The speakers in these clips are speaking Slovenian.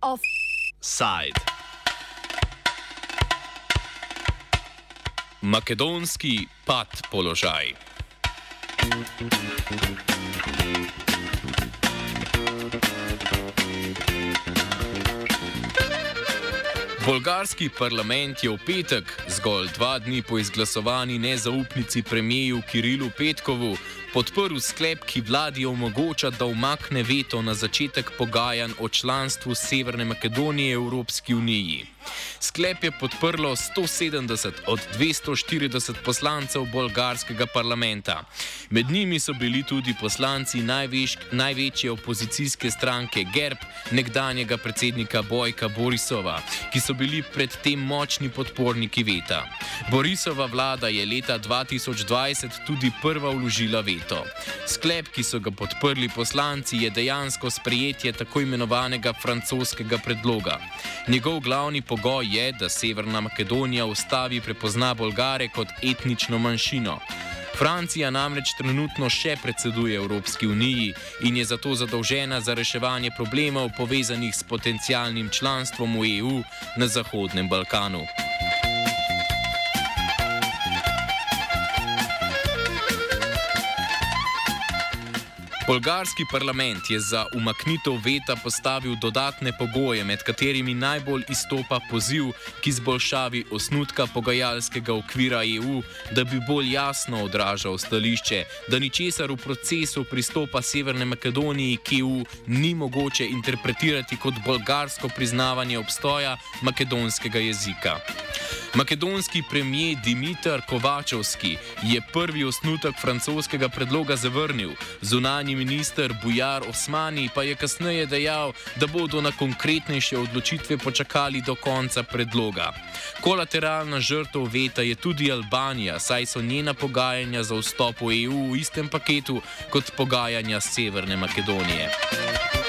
Offside. Makedonski pad položaj. Bolgarski parlament je v petek, zgolj dva dni po izglasovani nezaupnici premijeju Kirilu Petkovu, podprl sklep, ki vladi omogoča, da umakne veto na začetek pogajanj o članstvu Severne Makedonije v Evropski uniji. Sklep je podprlo 170 od 240 poslancev bolgarskega parlamenta. Med njimi so bili tudi poslanci najveš, največje opozicijske stranke GERB, nekdanjega predsednika Bojka Borisova, ki so bili predtem močni podporniki veta. Borisova vlada je leta 2020 tudi prva vložila veto. Sklep, ki so ga podprli poslanci, je dejansko sprejetje tako imenovanega francoskega predloga. Njegov glavni pogoj je, da Severna Makedonija ustavi prepozna Bolgare kot etnično manjšino. Francija namreč trenutno še predseduje Evropski uniji in je zato zadolžena za reševanje problemov povezanih s potencialnim članstvom v EU na Zahodnem Balkanu. Bolgarski parlament je za umaknitev veta postavil dodatne pogoje, med katerimi najbolj izstopa poziv k izboljšavi osnutka pogajalskega okvira EU, da bi bolj jasno odražal stališče, da ničesar v procesu pristopa Severne Makedonije k EU ni mogoče interpretirati kot bolgarsko priznavanje obstoja makedonskega jezika. Makedonski premijer Dimitar Kovačovski je prvi osnutek francoskega predloga zavrnil, zunanji minister Bujar Osmani pa je kasneje dejal, da bodo na konkretnejše odločitve počakali do konca predloga. Kolateralna žrtev veta je tudi Albanija, saj so njena pogajanja za vstop v EU v istem paketu kot pogajanja Severne Makedonije.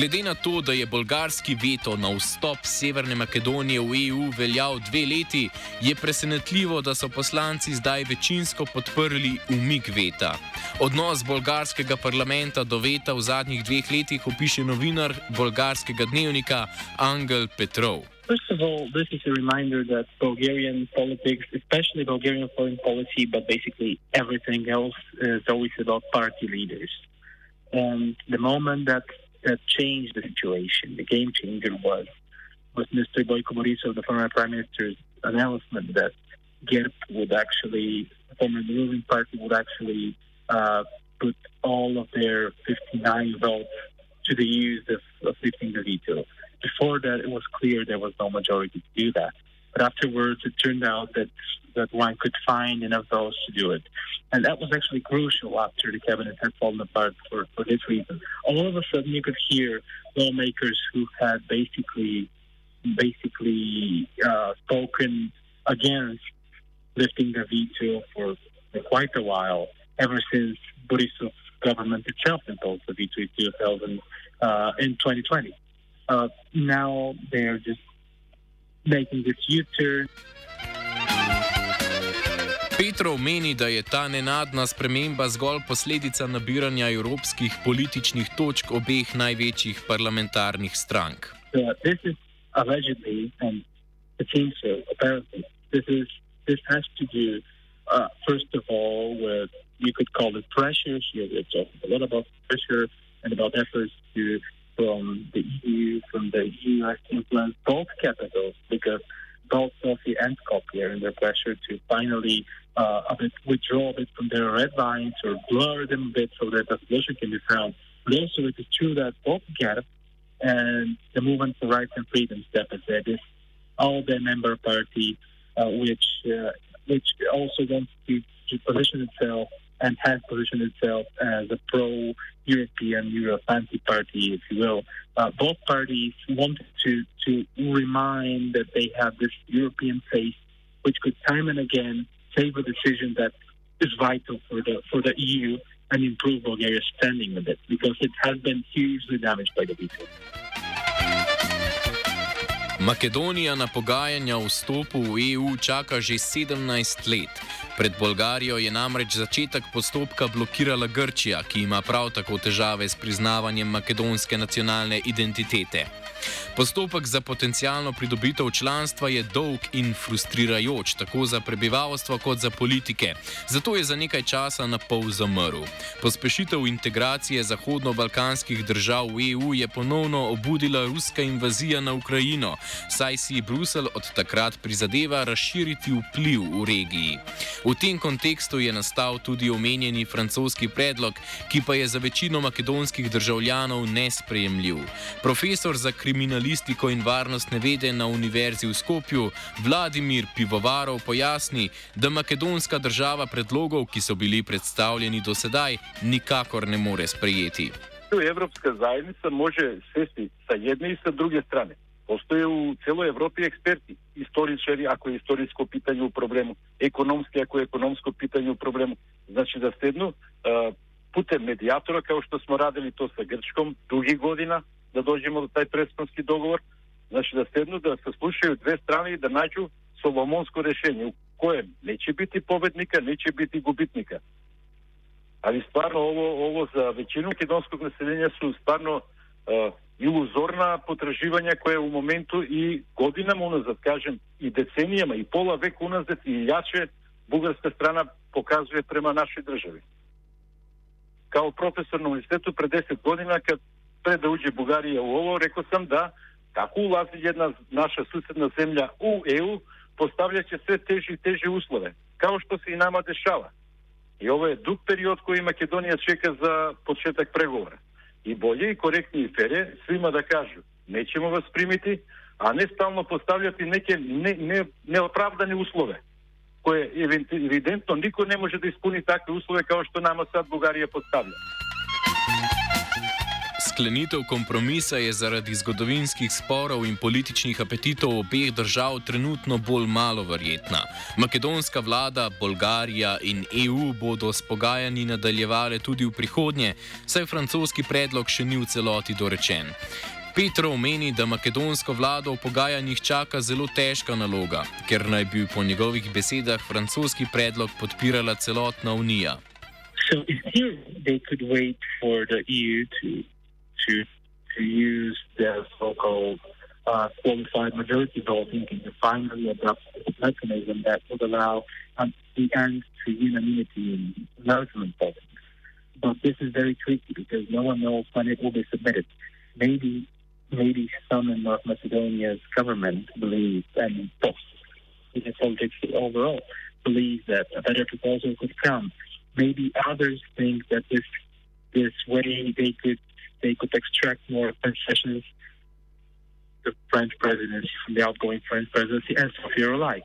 Glede na to, da je bolgarski veto na vstop Severne Makedonije v EU veljal dve leti, je presenetljivo, da so poslanci zdaj večinsko podprli umik veta. Odnos bolgarskega parlamenta do veta v zadnjih dveh letih opiše novinar bolgarskega dnevnika Angel Petrov. First of all, this is a reminder that Bulgarian politics, especially Bulgarian foreign policy, but basically everything else, is always about party leaders. And the moment that that changed the situation. The game changer was was Mr. Boyko Borisov, the former prime minister's announcement that GERB would actually, the former ruling party would actually uh, put all of their 59 votes to the use of, of lifting the veto. Before that, it was clear there was no majority to do that. But afterwards, it turned out that that one could find enough votes to do it. And that was actually crucial after the cabinet had fallen apart for, for this reason. All of a sudden, you could hear lawmakers who had basically basically uh, spoken against lifting the veto for, for quite a while, ever since Borisov's government itself imposed the veto in 2000 uh, in 2020. Uh, now they're just making this U-turn. Petrov meni, da je ta nenadna sprememba zgolj posledica nabiranja evropskih političnih točk obeh največjih parlamentarnih strank. Uh, this is allegedly, and seems so, apparently, this, is, this has to do, uh, first of all, with, you could call it pressure. She has talked a lot about pressure and about efforts to, from the EU, from the EU, has influence both capitals both Sophie and Skopje are under pressure to finally uh, a bit withdraw a bit from their red lines or blur them a bit so that a solution can be found. But also, it is true that both GAP and the Movement for Rights and Freedoms deficit is all the member party, uh, which uh, which also wants to, to position itself and has positioned itself as a pro-European, Euro-Atlantic party, if you will. Uh, both parties wanted to to remind that they have this European face, which could time and again save a decision that is vital for the for the EU and improve Bulgaria's standing with it because it has been hugely damaged by the veto. Makedonija na pogajanja o vstopu v EU čaka že 17 let. Pred Bolgarijo je namreč začetek postopka blokirala Grčija, ki ima prav tako težave s priznavanjem makedonske nacionalne identitete. Postopek za potencijalno pridobitev članstva je dolg in frustrirajoč, tako za prebivalstvo kot za politike. Zato je za nekaj časa na pol zamrl. Pospešitev integracije zahodno-balkanskih držav v EU je ponovno obudila ruska invazija na Ukrajino, saj si Bruselj od takrat prizadeva razširiti vpliv v regiji. V tem kontekstu je nastal tudi omenjeni francoski predlog, ki pa je za večino makedonskih državljanov nesprejemljiv. Profesor za kriminalistiko in varnostne vede na Univerzi v Skopju, Vladimir Pivovarov pojasni, da makedonska država predlogov, ki so bili predstavljeni do sedaj, nikakor ne more sprejeti. Evropska zajednica može sesti sa jedne i sa druge strane. Postoje u celoj Evropi eksperti, istoričari ako je istorijsko pitanje u problemu, ekonomski ako je ekonomsko pitanje u problemu. Znači da sednu uh, putem medijatora kao što smo radili to sa Grčkom dugih godina, да дојдеме до тај преспански договор, значи да седну да се слушаат две страни и да најду соломонско решение, у кое не ќе бити победника, не ќе бити губитника. Али стварно ово, ово за веќину македонското население су стварно е, илузорна потраживања кое у моменту и годинама уназад, кажем, и деценијама, и пола век уназад, и јаче бугарска страна показува према нашите држави. Као професор на университету пред 10 година, кад пред да уđе Бугарија у ово, реко сам да како улази една наша суседна земја у ЕУ, поставляќе се тежи и тежи услови, као што се и нама дешава. И ова е дуг период кој Македонија чека за почеток преговора. И боље и коректни и фере свима да кажу, нечемо вас примити, а не стално поставляти неке не, не, неоправдани услови, кои евидентно никој не може да испуни такви услови како што нама сад Бугарија поставља. Sklenitev kompromisa je zaradi zgodovinskih sporov in političnih apetitov obeh držav trenutno bolj malo verjetna. Makedonska vlada, Bolgarija in EU bodo s pogajanji nadaljevale tudi v prihodnje, saj francoski predlog še ni v celoti dorečen. Petrov meni, da makedonsko vlado v pogajanjih čaka zelo težka naloga, ker naj bi po njegovih besedah francoski predlog podpirala celotna unija. So, here they could wait for the EU to to to use their so-called uh, qualified majority voting to finally adopt a mechanism that would allow um, the end to unanimity in Muslim politics. But this is very tricky because no one knows when it will be submitted. Maybe, maybe some in North Macedonia's government believe, and in the politics overall, believe that a better proposal could come. Maybe others think that this this way they could they could extract more concessions the French presidency from the outgoing French presidency and so here alike.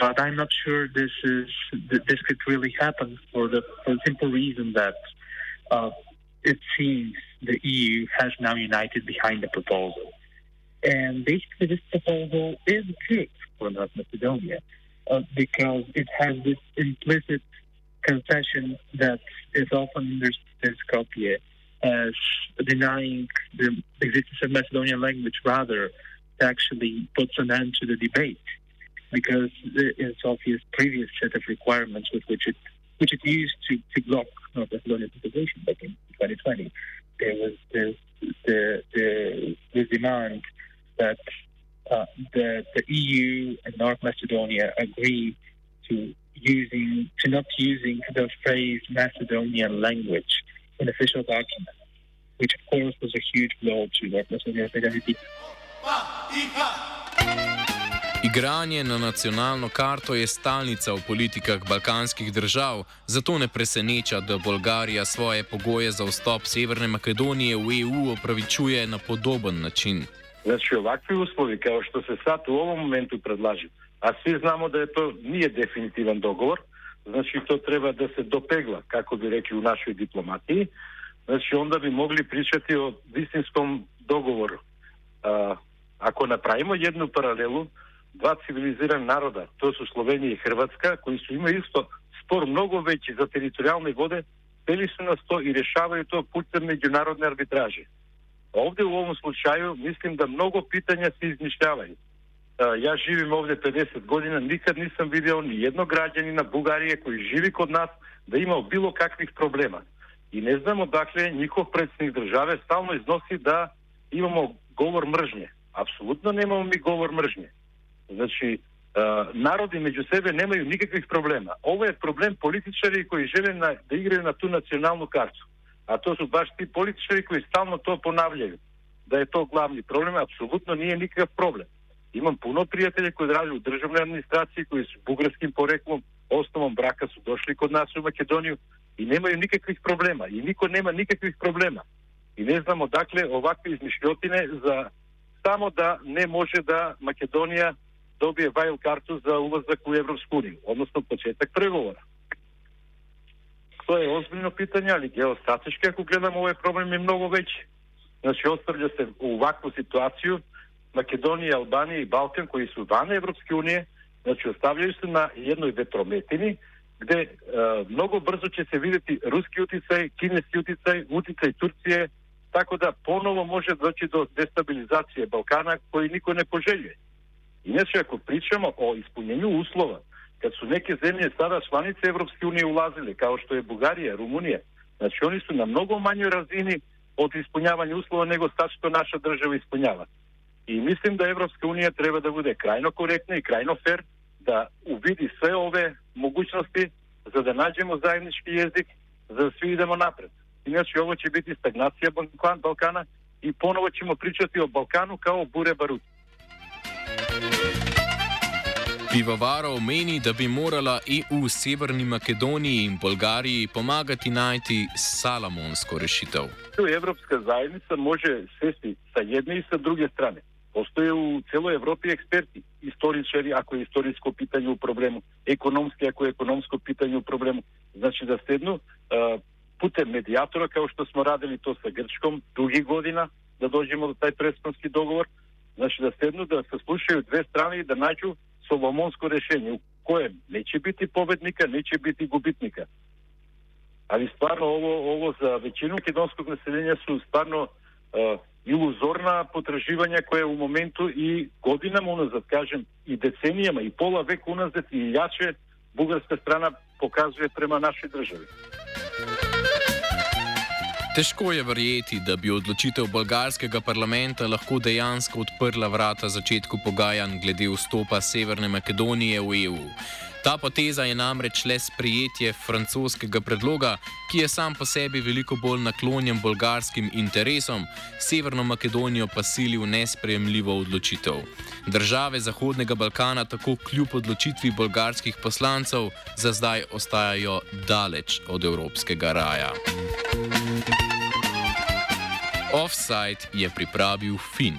But I'm not sure this is this could really happen for the for the simple reason that uh, it seems the EU has now united behind the proposal. And basically, this proposal is good for North Macedonia uh, because it has this implicit concession that is often understood in Skopje as denying the existence of Macedonian language, rather actually puts an end to the debate. Because it's obvious previous set of requirements with which it which it used to, to block North Macedonian integration back in 2020, there was the the, the, the demand that uh, the, the EU and North Macedonia agree to using to not using the phrase Macedonian language in official documents, which of course was a huge blow to North Macedonia's identity. Igranje na nacionalno karto je stalnica v politikah balkanskih držav, zato ne preseneča, da Bolgarija svoje pogoje za vstop Severne Makedonije v EU opravičuje na podoben način. Znači, ovakvi uslovi, kao što se sad u ovom momentu predlaži, a svi znamo da je to nije definitivan dogovor, значи тоа треба да се допегла, како би рекли у нашој дипломатија, значи онда би могли причати о вистинском договор. А, ако направиме едно паралелу, два цивилизирани народа, тоа се Словенија и Хрватска, кои се има исто спор многу веќе за територијални воде, цели се на сто и решавају тоа путем меѓународни арбитражи. Овде у овом случају мислим да многу питања се измишљавају Ја живим овде 50 година, никад сум видел ни едно граѓани на Бугарија кој живи код нас да има било каквих проблема. И не знам одакле никој председник државе стално износи да имамо говор мржње. Апсолутно немамо ми говор мржње. Значи, народи меѓу себе немају никаквих проблема. Ова е проблем политичари кои желе на, да играат на ту национална карту. А тоа се баш ти политичари кои стално тоа понављају. Да е тоа главни проблем, апсолутно не е никакав проблем. Имам пуно пријатели кои радат у државна администрација, кои се бугарским пореклом, основам брака су дошли код нас у Македонију и немају никаквих проблема. И нико нема никаквих проблема. И не знамо дакле овакви измишљотине за само да не може да Македонија добие вајл карту за улазак у Европску унија, односно почеток преговора. Тоа е озбилено питање, али геостатички, ако гледам овој проблем е многу веќе. Значи, оставља се у вакву ситуација, Македонија, Албанија и Балкан кои се van Evropske унија, значи ostavljaju се на едној ветрометини gde e, mnogo brzo će se vidjeti ruski uticaj, kineski uticaj, uticaj Turcije, tako da ponovo može doći do destabilizacije Balkana koji niko ne poželjuje. Inače, ako pričamo o ispunjenju uslova, kad su neke zemlje sada članice Evropske unije ulazile, kao što je Bugarija, Rumunija, znači oni su na mnogo manjoj razini od ispunjavanja uslova nego sad što naša država ispunjava. I mislim da Evropska unija treba da bude krajno korektna i krajno fair, da uvidi sve ove mogućnosti za da nađemo zajednički jezik, za da svi idemo napred. Inače, ovo će biti stagnacija Balkana i ponovo ćemo pričati o Balkanu kao bure baruti. Pivovarov meni, da bi morala EU Severni Makedoniji in Bolgariji pomagati najti salamonsko rešitev. Evropska zajednica može sesti sa jedne i sa druge strane. Постоје у цело Европи експерти, историчари, ако е историско питање у проблему, економски, ако е економско питање у проблему. Значи да седну путем медијатора, као што смо радили то со Грчком дуги година, да дојдеме до тај преспански договор, значи да седну да се слушају две страни и да најду соломонско решение, у кое не ќе бити победника, не ќе бити губитника. Али стварно ово, ово за веќину македонското население су стварно iluzorna potraživanja koje u momentu i godinama unazad, kažem, i decenijama i pola veka unazad i jače bugarska strana pokazuje prema našoj državi. Težko je verjeti, da bi odločitev bolgarskega parlamenta lahko dejansko odprla vrata začetku pogajanj glede vstopa Severne Makedonije v EU. Ta poteza je namreč le sprijetje francoskega predloga, ki je sam po sebi veliko bolj naklonjen bolgarskim interesom, Severno Makedonijo pa sili v nesprejemljivo odločitev. Države Zahodnega Balkana tako kljub odločitvi bolgarskih poslancev za zdaj ostajajo daleč od evropskega raja. Offside je pripravil Fin.